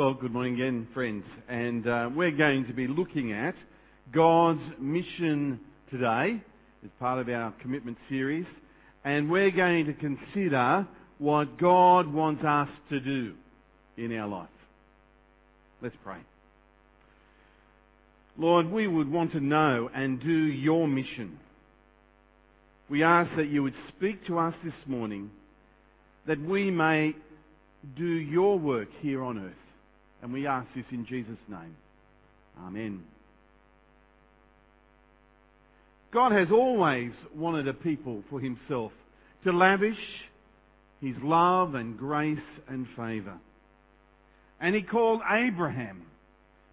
Well, good morning again, friends. And uh, we're going to be looking at God's mission today as part of our commitment series. And we're going to consider what God wants us to do in our life. Let's pray. Lord, we would want to know and do your mission. We ask that you would speak to us this morning that we may do your work here on earth. And we ask this in Jesus' name. Amen. God has always wanted a people for himself to lavish his love and grace and favour. And he called Abraham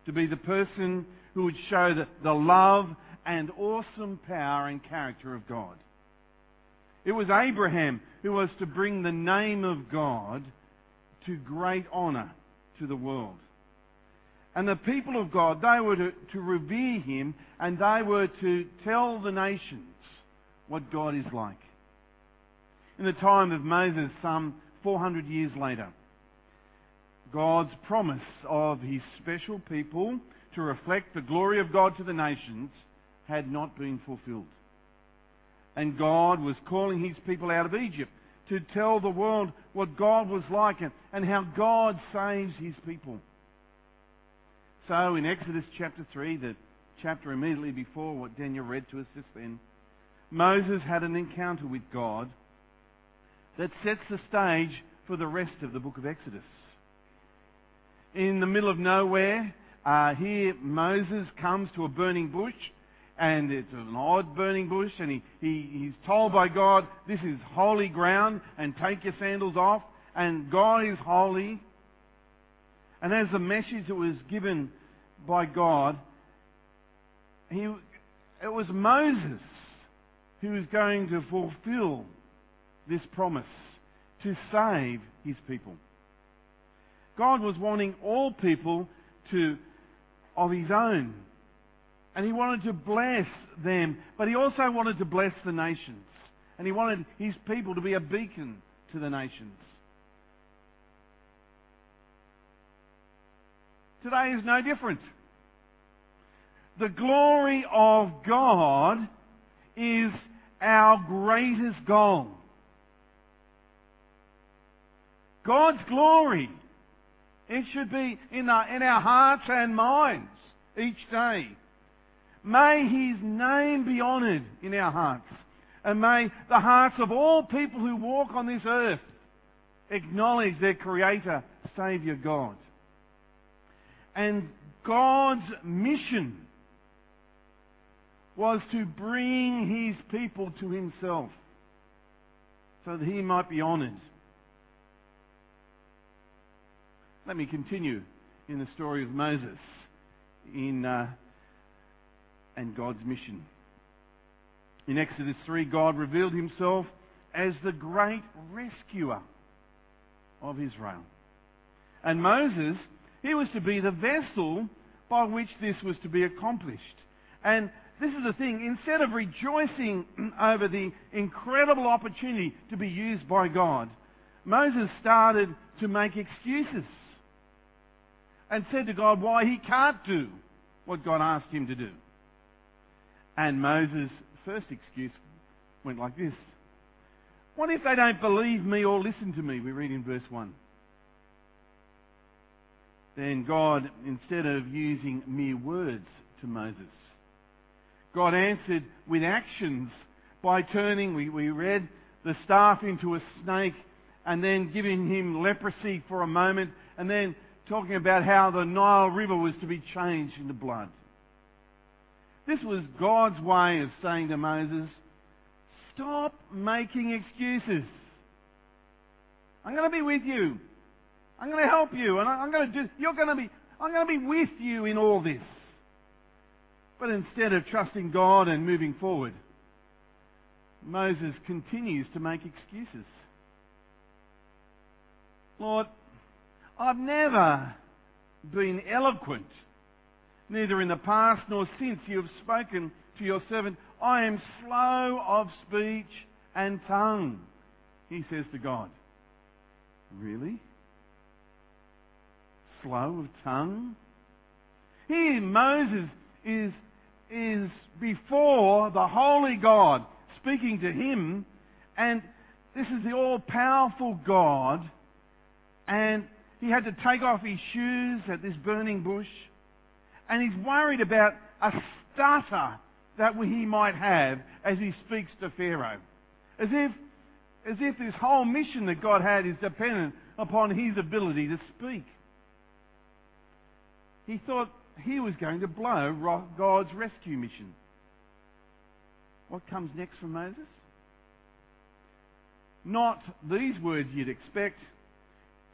to be the person who would show the, the love and awesome power and character of God. It was Abraham who was to bring the name of God to great honour to the world. And the people of God, they were to, to revere him and they were to tell the nations what God is like. In the time of Moses, some 400 years later, God's promise of his special people to reflect the glory of God to the nations had not been fulfilled. And God was calling his people out of Egypt to tell the world what God was like and how God saves his people. So in Exodus chapter 3, the chapter immediately before what Daniel read to us just then, Moses had an encounter with God that sets the stage for the rest of the book of Exodus. In the middle of nowhere, uh, here Moses comes to a burning bush, and it's an odd burning bush, and he, he, he's told by God, this is holy ground, and take your sandals off, and God is holy. And as the message that was given by God, he, it was Moses who was going to fulfill this promise to save his people. God was wanting all people to, of his own. And he wanted to bless them, but he also wanted to bless the nations. And he wanted his people to be a beacon to the nations. Today is no different. The glory of God is our greatest goal. God's glory. It should be in our, in our hearts and minds each day. May His name be honoured in our hearts. And may the hearts of all people who walk on this earth acknowledge their Creator, Saviour God. And God's mission was to bring His people to Himself so that He might be honoured. Let me continue in the story of Moses in, uh, and God's mission. In Exodus 3, God revealed himself as the great rescuer of Israel. And Moses, he was to be the vessel by which this was to be accomplished. And this is the thing, instead of rejoicing over the incredible opportunity to be used by God, Moses started to make excuses and said to God why he can't do what God asked him to do. And Moses' first excuse went like this. What if they don't believe me or listen to me? We read in verse 1. Then God, instead of using mere words to Moses, God answered with actions by turning, we, we read, the staff into a snake and then giving him leprosy for a moment and then talking about how the Nile River was to be changed into blood. This was God's way of saying to Moses, stop making excuses. I'm going to be with you. I'm going to help you and I'm going to do, you're going to be, I'm going to be with you in all this. But instead of trusting God and moving forward, Moses continues to make excuses. Lord, I've never been eloquent, neither in the past nor since you have spoken to your servant. I am slow of speech and tongue, he says to God. Really? slow of tongue. Here Moses is, is before the holy God speaking to him and this is the all-powerful God and he had to take off his shoes at this burning bush and he's worried about a stutter that he might have as he speaks to Pharaoh. As if, as if this whole mission that God had is dependent upon his ability to speak. He thought he was going to blow God's rescue mission. What comes next from Moses? Not these words you'd expect.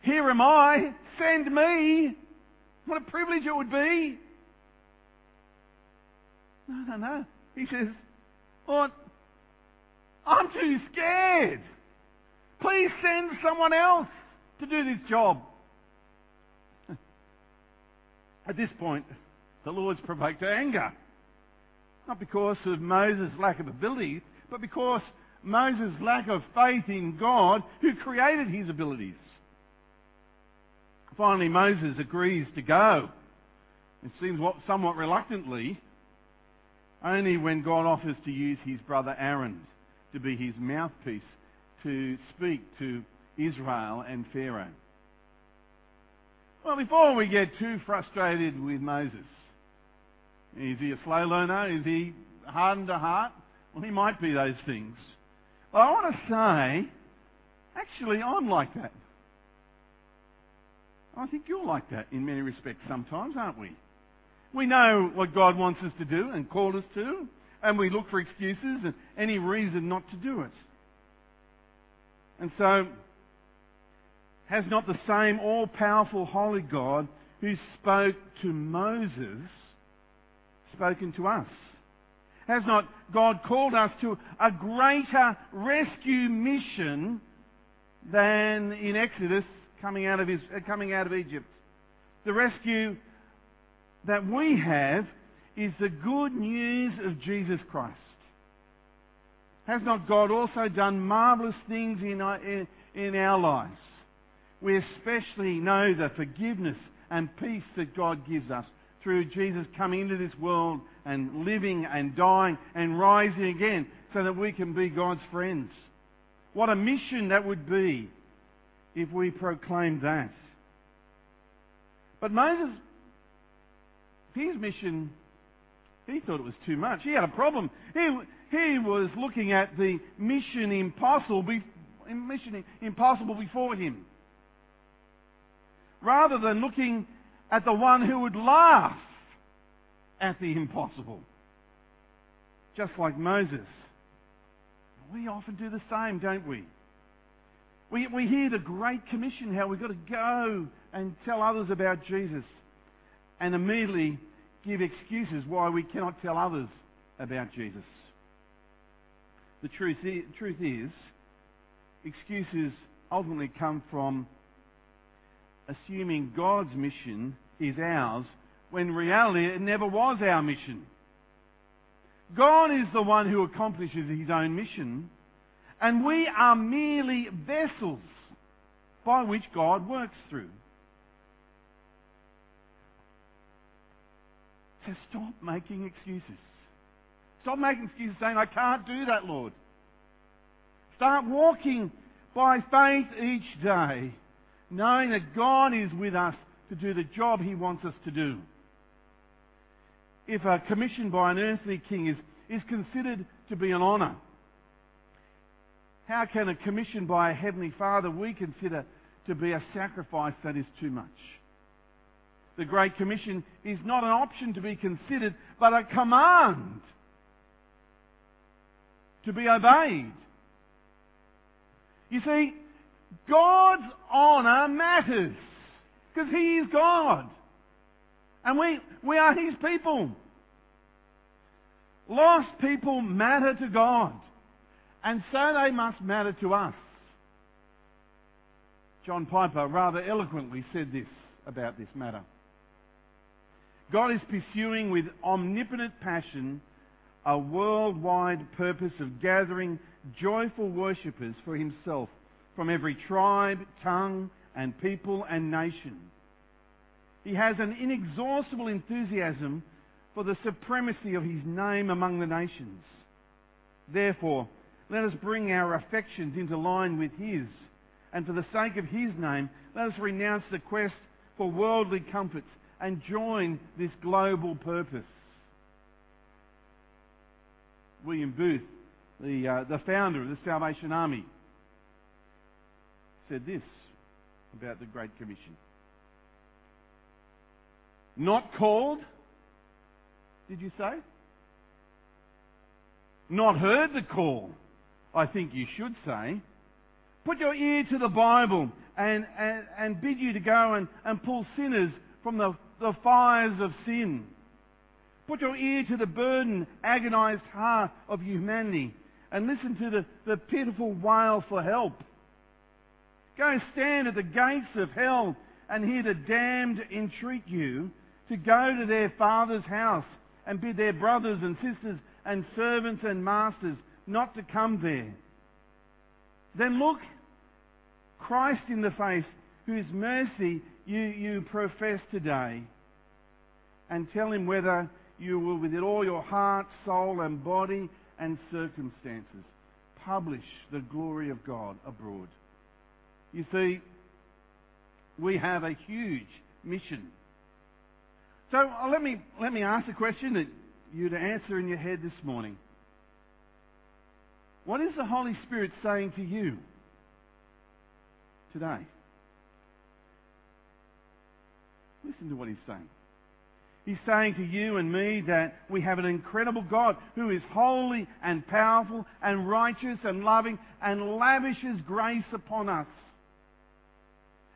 Here am I, send me. What a privilege it would be. No, no, no. He says, Lord, I'm too scared. Please send someone else to do this job. At this point, the Lord's provoked to anger. Not because of Moses' lack of ability, but because Moses' lack of faith in God who created his abilities. Finally, Moses agrees to go. It seems somewhat reluctantly, only when God offers to use his brother Aaron to be his mouthpiece to speak to Israel and Pharaoh. Well, before we get too frustrated with Moses, is he a slow learner? Is he hardened to heart? Well, he might be those things. But I want to say, actually, I'm like that. I think you're like that in many respects sometimes, aren't we? We know what God wants us to do and called us to, and we look for excuses and any reason not to do it. And so, has not the same all powerful holy God who spoke to Moses spoken to us? Has not God called us to a greater rescue mission than in Exodus coming out of, his, uh, coming out of Egypt? The rescue that we have is the good news of Jesus Christ. Has not God also done marvellous things in our, in, in our lives? We especially know the forgiveness and peace that God gives us through Jesus coming into this world and living and dying and rising again so that we can be God's friends. What a mission that would be if we proclaimed that. But Moses, his mission, he thought it was too much. He had a problem. He, he was looking at the mission impossible, mission impossible before him. Rather than looking at the one who would laugh at the impossible. Just like Moses. We often do the same, don't we? We, we hear the Great Commission, how we've got to go and tell others about Jesus, and immediately give excuses why we cannot tell others about Jesus. The truth is, truth is excuses ultimately come from assuming God's mission is ours when reality it never was our mission. God is the one who accomplishes his own mission and we are merely vessels by which God works through. So stop making excuses. Stop making excuses saying, I can't do that, Lord. Start walking by faith each day, knowing that God is with us to do the job He wants us to do. If a commission by an earthly king is, is considered to be an honour, how can a commission by a Heavenly Father we consider to be a sacrifice that is too much? The Great Commission is not an option to be considered, but a command to be obeyed. You see, God's honour matters because He is God. And we, we are His people. Lost people matter to God. And so they must matter to us. John Piper rather eloquently said this about this matter. God is pursuing with omnipotent passion a worldwide purpose of gathering joyful worshippers for himself from every tribe, tongue, and people and nation. He has an inexhaustible enthusiasm for the supremacy of his name among the nations. Therefore, let us bring our affections into line with his, and for the sake of his name, let us renounce the quest for worldly comforts and join this global purpose. William Booth, the, uh, the founder of the Salvation Army, said this about the Great Commission. Not called, did you say? Not heard the call, I think you should say. Put your ear to the Bible and, and, and bid you to go and, and pull sinners from the, the fires of sin. Put your ear to the burdened, agonized heart of humanity and listen to the, the pitiful wail for help. Go stand at the gates of hell and hear the damned entreat you to go to their father's house and bid their brothers and sisters and servants and masters not to come there. Then look Christ in the face, whose mercy you, you profess today, and tell him whether you will, with all your heart, soul, and body and circumstances, publish the glory of God abroad. You see, we have a huge mission. So uh, let me, let me ask a question that you to answer in your head this morning. What is the Holy Spirit saying to you today? Listen to what he's saying. He's saying to you and me that we have an incredible God who is holy and powerful and righteous and loving and lavishes grace upon us.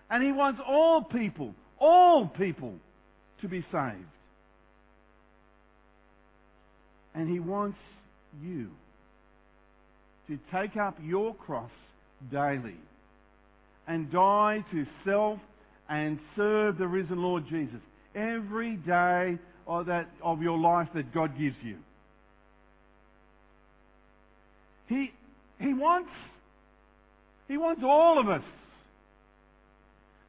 And he wants all people, all people to be saved. And he wants you to take up your cross daily and die to self and serve the risen Lord Jesus every day of, that, of your life that God gives you. He, he wants, he wants all of us.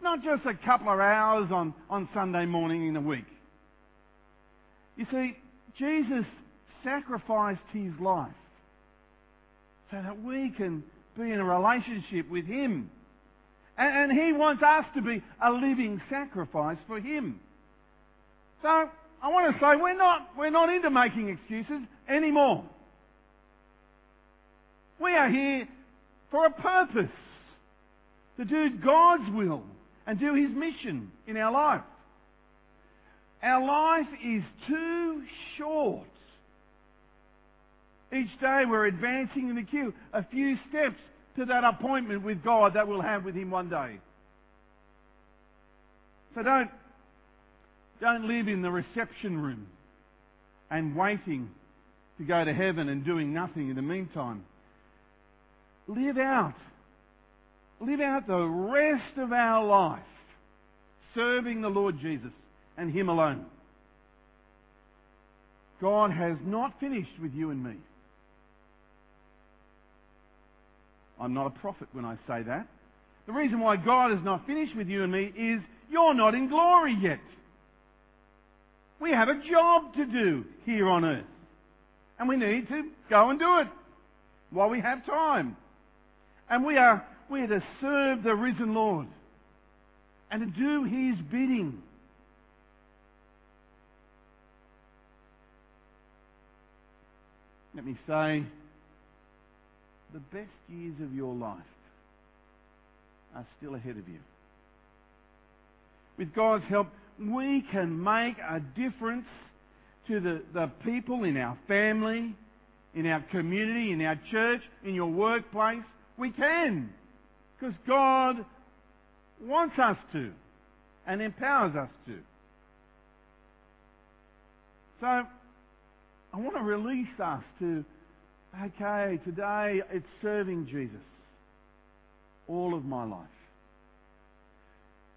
Not just a couple of hours on, on Sunday morning in a week. You see, Jesus sacrificed his life so that we can be in a relationship with him. And, and he wants us to be a living sacrifice for him. So I want to say we're not, we're not into making excuses anymore. We are here for a purpose. To do God's will and do His mission in our life. Our life is too short. Each day we're advancing in the queue a few steps to that appointment with God that we'll have with Him one day. So don't don't live in the reception room and waiting to go to heaven and doing nothing in the meantime. Live out. Live out the rest of our life serving the Lord Jesus and Him alone. God has not finished with you and me. I'm not a prophet when I say that. The reason why God is not finished with you and me is you're not in glory yet. We have a job to do here on earth. And we need to go and do it while we have time. And we are, we are to serve the risen Lord and to do His bidding. Let me say, the best years of your life are still ahead of you. With God's help, we can make a difference to the, the people in our family, in our community, in our church, in your workplace. We can. Because God wants us to and empowers us to. So, I want to release us to, okay, today it's serving Jesus all of my life.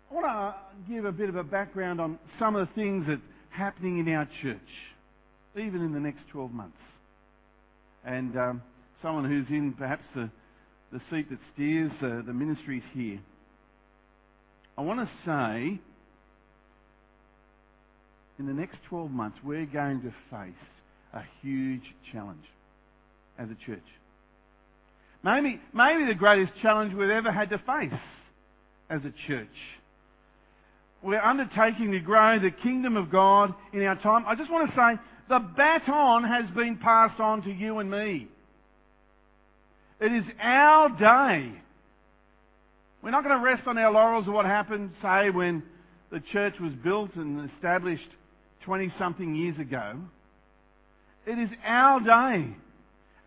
I want to give a bit of a background on some of the things that are happening in our church, even in the next 12 months. And um, someone who's in perhaps the, the seat that steers uh, the ministries here. I want to say in the next 12 months, we're going to face a huge challenge as a church. Maybe, maybe the greatest challenge we've ever had to face as a church. We're undertaking to grow the kingdom of God in our time. I just want to say the baton has been passed on to you and me. It is our day. We're not going to rest on our laurels of what happened, say, when the church was built and established 20 something years ago. It is our day.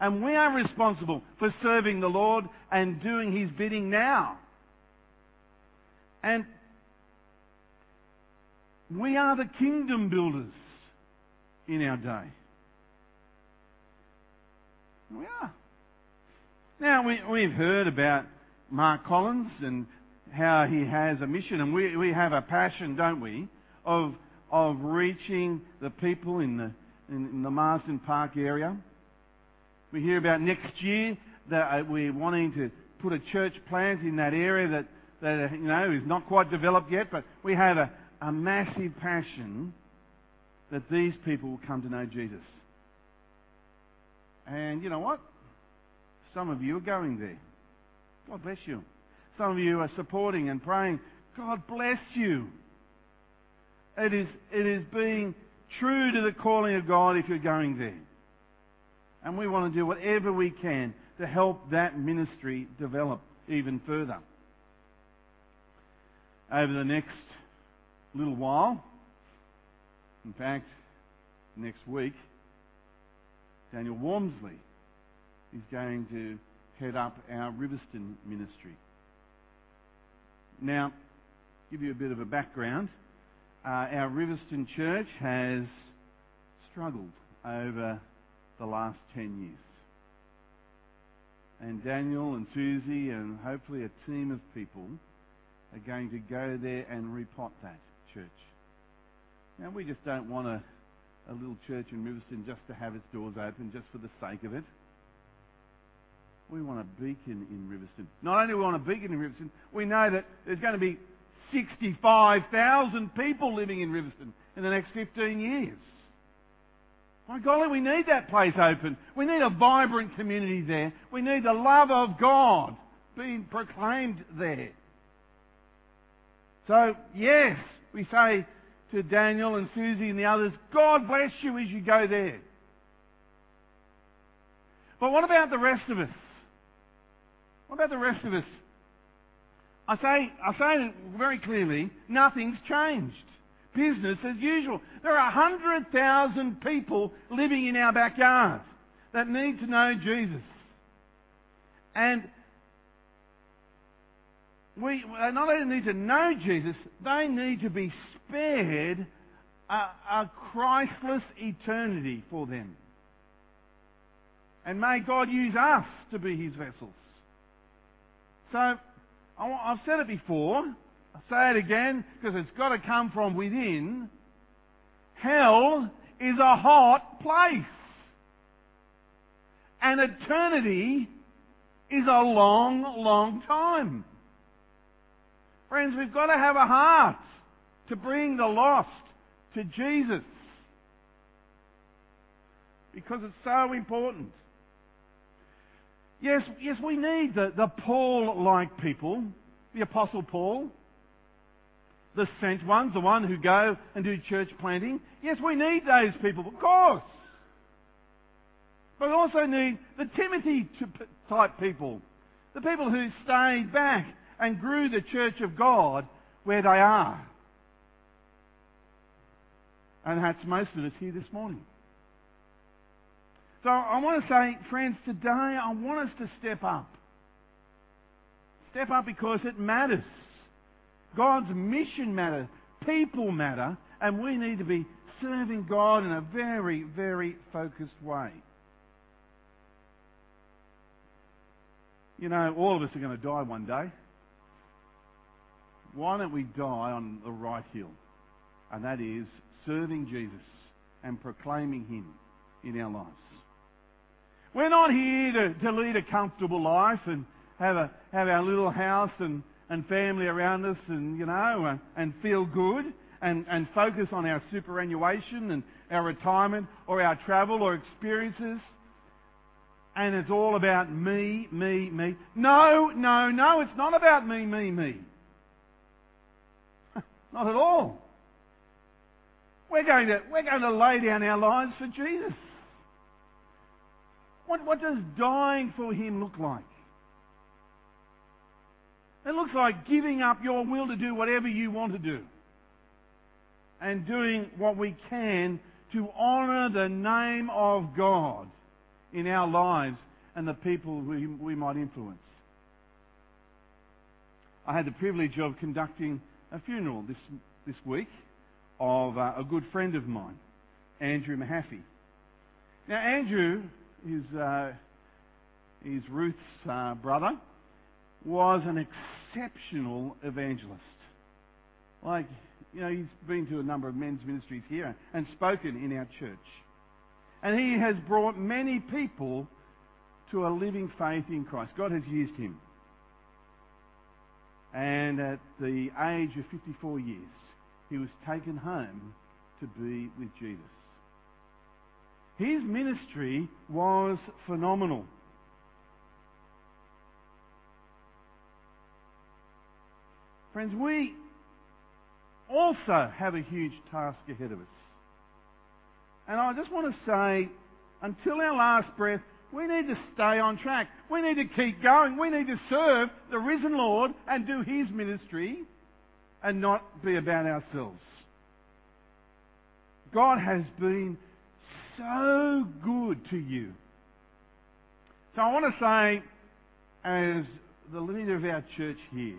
And we are responsible for serving the Lord and doing His bidding now. And we are the kingdom builders in our day. We are. Now, we, we've heard about Mark Collins and how he has a mission, and we, we have a passion, don't we, of, of reaching the people in the, in, in the Marsden Park area. We hear about next year that uh, we're wanting to put a church plant in that area that, that uh, you know, is not quite developed yet, but we have a, a massive passion that these people will come to know Jesus. And you know what? Some of you are going there. God bless you. Some of you are supporting and praying. God bless you. It is, it is being true to the calling of God if you're going there. And we want to do whatever we can to help that ministry develop even further. Over the next little while, in fact, next week, Daniel Walmsley is going to head up our Riverstone ministry. Now, give you a bit of a background. Uh, our Riverstone church has struggled over the last 10 years. And Daniel and Susie and hopefully a team of people are going to go there and repot that church. Now, we just don't want a, a little church in Riverstone just to have its doors open just for the sake of it. We want a beacon in Riverstone. Not only do we want a beacon in Riverstone, we know that there's going to be 65,000 people living in Riverstone in the next 15 years. My golly, we need that place open. We need a vibrant community there. We need the love of God being proclaimed there. So, yes, we say to Daniel and Susie and the others, God bless you as you go there. But what about the rest of us? What about the rest of us? I say, I say very clearly, nothing's changed. Business as usual. There are 100,000 people living in our backyard that need to know Jesus. And we not only need to know Jesus, they need to be spared a, a Christless eternity for them. And may God use us to be his vessels. So, I've said it before, I'll say it again, because it's got to come from within. Hell is a hot place. And eternity is a long, long time. Friends, we've got to have a heart to bring the lost to Jesus. Because it's so important. Yes, yes, we need the, the Paul-like people, the Apostle Paul, the sent ones, the one who go and do church planting. Yes, we need those people, of course. But we also need the Timothy type people, the people who stayed back and grew the church of God where they are. And that's most of us here this morning. So I want to say, friends, today I want us to step up. Step up because it matters. God's mission matters. People matter. And we need to be serving God in a very, very focused way. You know, all of us are going to die one day. Why don't we die on the right hill? And that is serving Jesus and proclaiming Him in our lives. We're not here to, to lead a comfortable life and have, a, have our little house and, and family around us and, you know, and, and feel good and, and focus on our superannuation and our retirement or our travel or experiences. And it's all about me, me, me. No, no, no, it's not about me, me, me. not at all. We're going to, we're going to lay down our lives for Jesus. What, what does dying for Him look like? It looks like giving up your will to do whatever you want to do. And doing what we can to honour the name of God in our lives and the people we, we might influence. I had the privilege of conducting a funeral this, this week of uh, a good friend of mine, Andrew Mahaffey. Now, Andrew is, uh, Ruth's uh, brother was an exceptional evangelist. Like, you know, he's been to a number of men's ministries here and spoken in our church. And he has brought many people to a living faith in Christ. God has used him. And at the age of 54 years, he was taken home to be with Jesus. His ministry was phenomenal. Friends, we also have a huge task ahead of us. And I just want to say, until our last breath, we need to stay on track. We need to keep going. We need to serve the risen Lord and do His ministry and not be about ourselves. God has been so good to you. So I want to say, as the leader of our church here,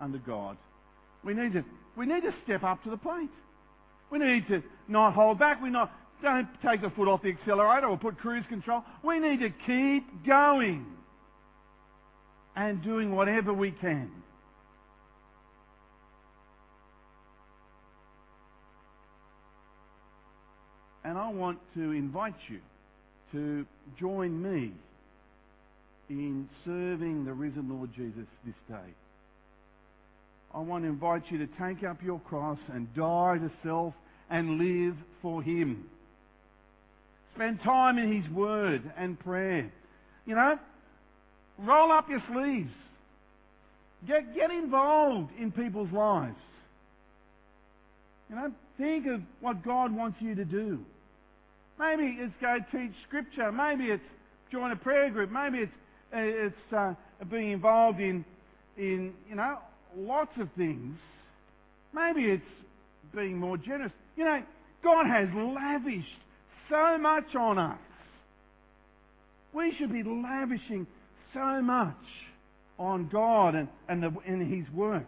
under God. We need to, we need to step up to the plate. We need to not hold back. We not, don't take the foot off the accelerator or put cruise control. We need to keep going and doing whatever we can. And I want to invite you to join me in serving the risen Lord Jesus this day. I want to invite you to take up your cross and die to self and live for Him. Spend time in His Word and prayer. You know, roll up your sleeves. Get, get involved in people's lives. You know, think of what God wants you to do. Maybe it's go teach Scripture. Maybe it's join a prayer group. Maybe it's it's uh, being involved in in you know lots of things. Maybe it's being more generous. You know, God has lavished so much on us. We should be lavishing so much on God and, and, the, and His work.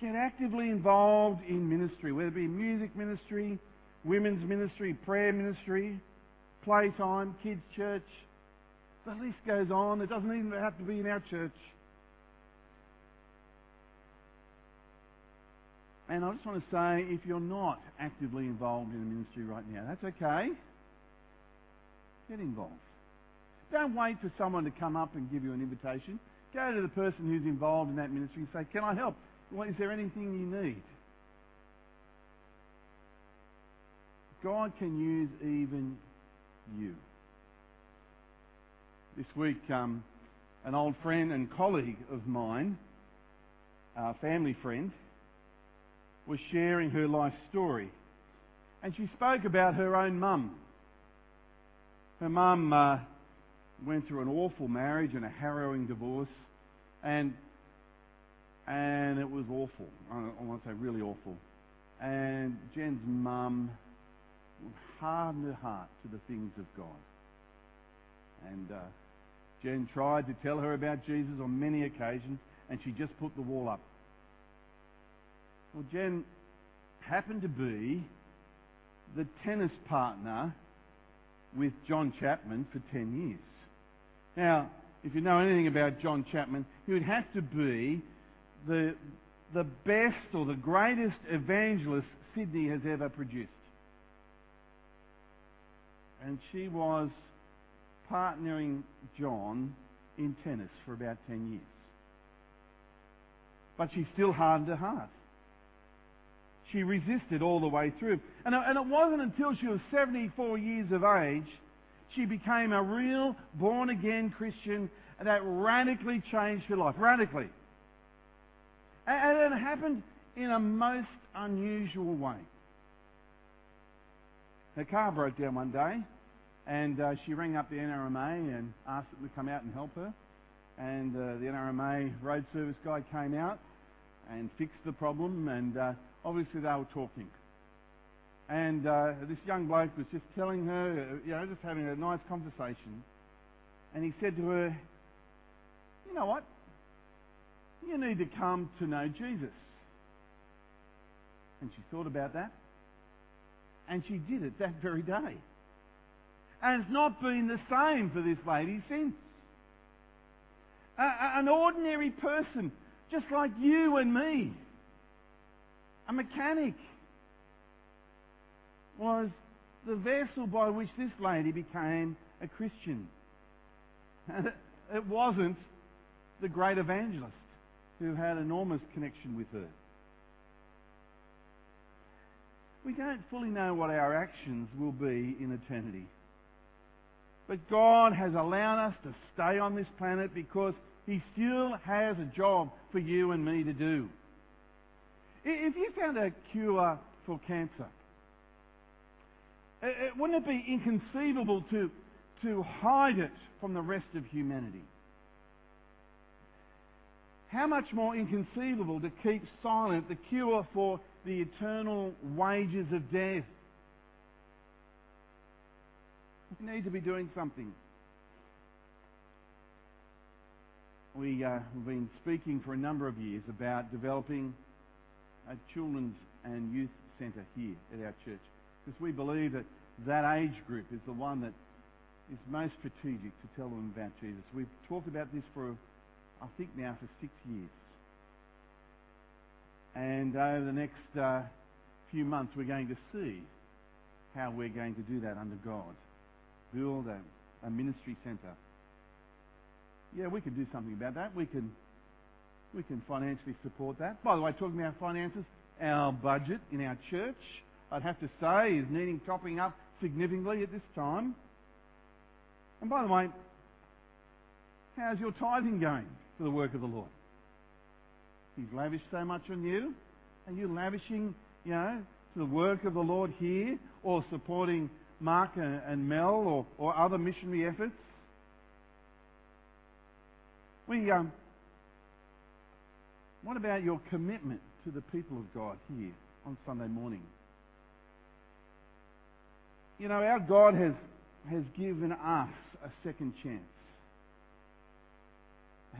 Get actively involved in ministry, whether it be music ministry, women's ministry, prayer ministry, playtime, kids' church. The list goes on. It doesn't even have to be in our church. And I just want to say, if you're not actively involved in the ministry right now, that's okay. Get involved. Don't wait for someone to come up and give you an invitation. Go to the person who's involved in that ministry and say, Can I help? Well, is there anything you need? God can use even you. This week, um, an old friend and colleague of mine, a family friend, was sharing her life story. And she spoke about her own mum. Her mum uh, went through an awful marriage and a harrowing divorce. And, and it was awful. I want to say really awful. And Jen's mum hardened her heart to the things of God. And uh, Jen tried to tell her about Jesus on many occasions, and she just put the wall up. Well, Jen happened to be the tennis partner with John Chapman for 10 years. Now, if you know anything about John Chapman, he would have to be the, the best or the greatest evangelist Sydney has ever produced. And she was partnering John in tennis for about 10 years. But she still hardened her heart. She resisted all the way through. And, and it wasn't until she was 74 years of age she became a real born again Christian and that radically changed her life. Radically. And it happened in a most unusual way. Her car broke down one day, and uh, she rang up the NRMA and asked them to come out and help her. And uh, the NRMA road service guy came out and fixed the problem, and uh, obviously they were talking. And uh, this young bloke was just telling her, you know, just having a nice conversation. And he said to her, You know what? You need to come to know Jesus. And she thought about that. And she did it that very day. And it's not been the same for this lady since. A, an ordinary person, just like you and me, a mechanic, was the vessel by which this lady became a Christian. it wasn't the great evangelist who had enormous connection with her. We don't fully know what our actions will be in eternity. But God has allowed us to stay on this planet because He still has a job for you and me to do. If you found a cure for cancer, wouldn't it be inconceivable to, to hide it from the rest of humanity? How much more inconceivable to keep silent the cure for the eternal wages of death? We need to be doing something. We, uh, have been speaking for a number of years about developing children's and youth centre here at our church because we believe that that age group is the one that is most strategic to tell them about Jesus. We've talked about this for, I think now, for six years. And over the next uh, few months, we're going to see how we're going to do that under God. Build a, a ministry centre. Yeah, we can do something about that. We can, we can financially support that. By the way, talking about finances, our budget in our church I'd have to say, is needing topping up significantly at this time. And by the way, how's your tithing going for the work of the Lord? He's lavished so much on you. Are you lavishing, you know, to the work of the Lord here or supporting Mark and Mel or, or other missionary efforts? We, um, what about your commitment to the people of God here on Sunday morning? You know, our God has, has given us a second chance.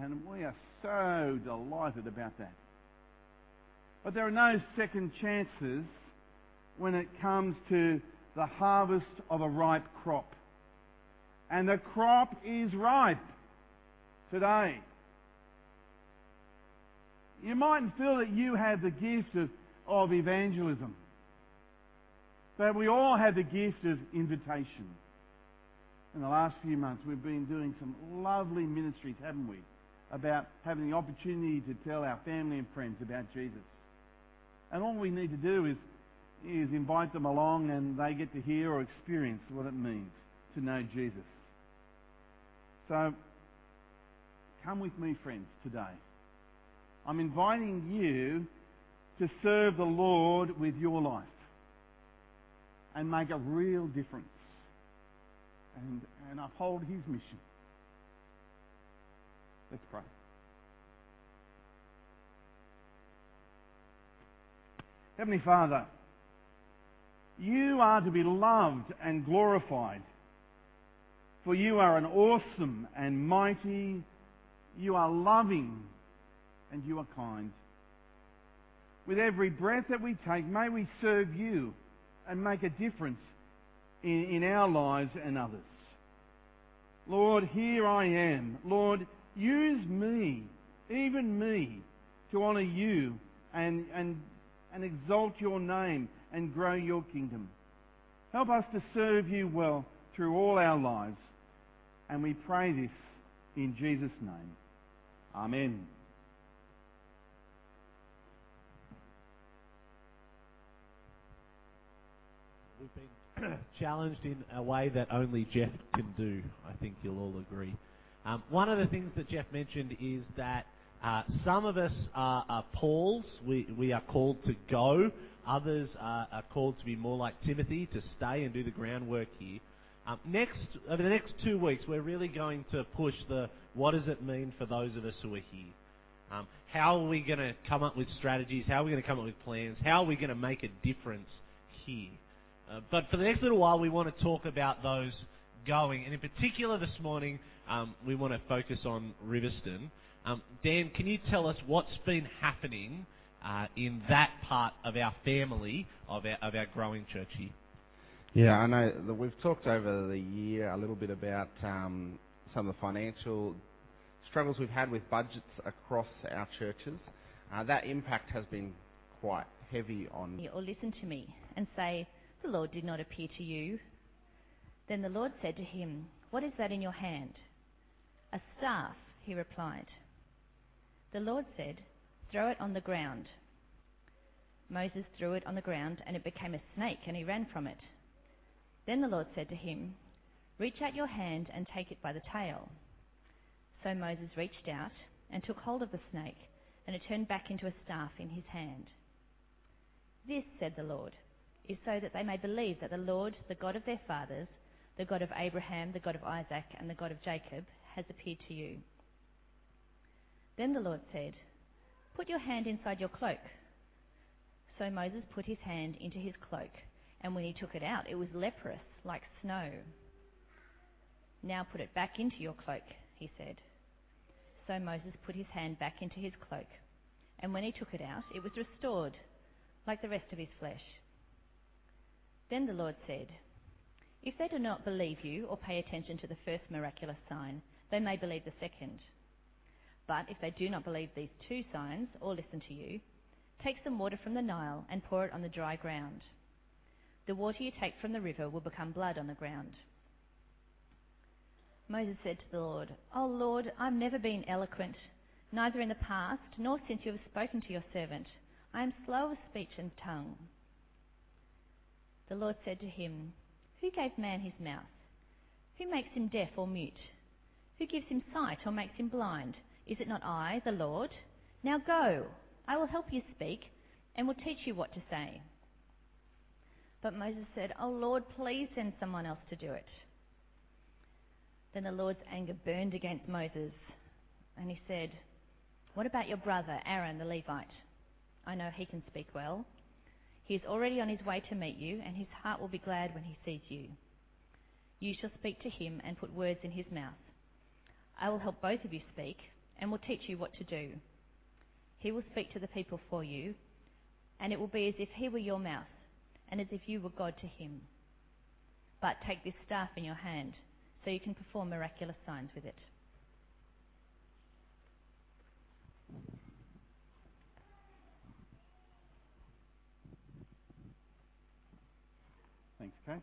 And we are so delighted about that. But there are no second chances when it comes to the harvest of a ripe crop. And the crop is ripe today. You mightn't feel that you have the gift of, of evangelism. But we all have the gift of invitation. In the last few months, we've been doing some lovely ministries, haven't we? About having the opportunity to tell our family and friends about Jesus. And all we need to do is, is invite them along and they get to hear or experience what it means to know Jesus. So, come with me, friends, today. I'm inviting you to serve the Lord with your life and make a real difference and, and uphold his mission. Let's pray. Heavenly Father, you are to be loved and glorified, for you are an awesome and mighty, you are loving, and you are kind. With every breath that we take, may we serve you and make a difference in, in our lives and others. Lord, here I am. Lord, use me, even me, to honour you and, and, and exalt your name and grow your kingdom. Help us to serve you well through all our lives. And we pray this in Jesus' name. Amen. We've been challenged in a way that only Jeff can do. I think you'll all agree. Um, one of the things that Jeff mentioned is that uh, some of us are, are Pauls. We, we are called to go. Others are, are called to be more like Timothy, to stay and do the groundwork here. Um, next, over the next two weeks, we're really going to push the what does it mean for those of us who are here. Um, how are we going to come up with strategies? How are we going to come up with plans? How are we going to make a difference here? Uh, but for the next little while, we want to talk about those going. And in particular this morning, um, we want to focus on Riverstone. Um, Dan, can you tell us what's been happening uh, in that part of our family, of our, of our growing church here? Yeah, I know that we've talked over the year a little bit about um, some of the financial struggles we've had with budgets across our churches. Uh, that impact has been quite heavy on. Or listen to me and say, The Lord did not appear to you. Then the Lord said to him, What is that in your hand? A staff, he replied. The Lord said, Throw it on the ground. Moses threw it on the ground, and it became a snake, and he ran from it. Then the Lord said to him, Reach out your hand and take it by the tail. So Moses reached out and took hold of the snake, and it turned back into a staff in his hand. This, said the Lord, is so that they may believe that the Lord, the God of their fathers, the God of Abraham, the God of Isaac, and the God of Jacob, has appeared to you. Then the Lord said, Put your hand inside your cloak. So Moses put his hand into his cloak and when he took it out, it was leprous, like snow. Now put it back into your cloak, he said. So Moses put his hand back into his cloak, and when he took it out, it was restored, like the rest of his flesh. Then the Lord said, If they do not believe you or pay attention to the first miraculous sign, they may believe the second. But if they do not believe these two signs or listen to you, take some water from the Nile and pour it on the dry ground. The water you take from the river will become blood on the ground. Moses said to the Lord, O oh Lord, I've never been eloquent, neither in the past nor since you have spoken to your servant. I am slow of speech and tongue. The Lord said to him, Who gave man his mouth? Who makes him deaf or mute? Who gives him sight or makes him blind? Is it not I, the Lord? Now go, I will help you speak, and will teach you what to say. But Moses said, Oh Lord, please send someone else to do it. Then the Lord's anger burned against Moses, and he said, What about your brother, Aaron the Levite? I know he can speak well. He is already on his way to meet you, and his heart will be glad when he sees you. You shall speak to him and put words in his mouth. I will help both of you speak, and will teach you what to do. He will speak to the people for you, and it will be as if he were your mouth and as if you were God to him. But take this staff in your hand so you can perform miraculous signs with it. Thanks, Kate.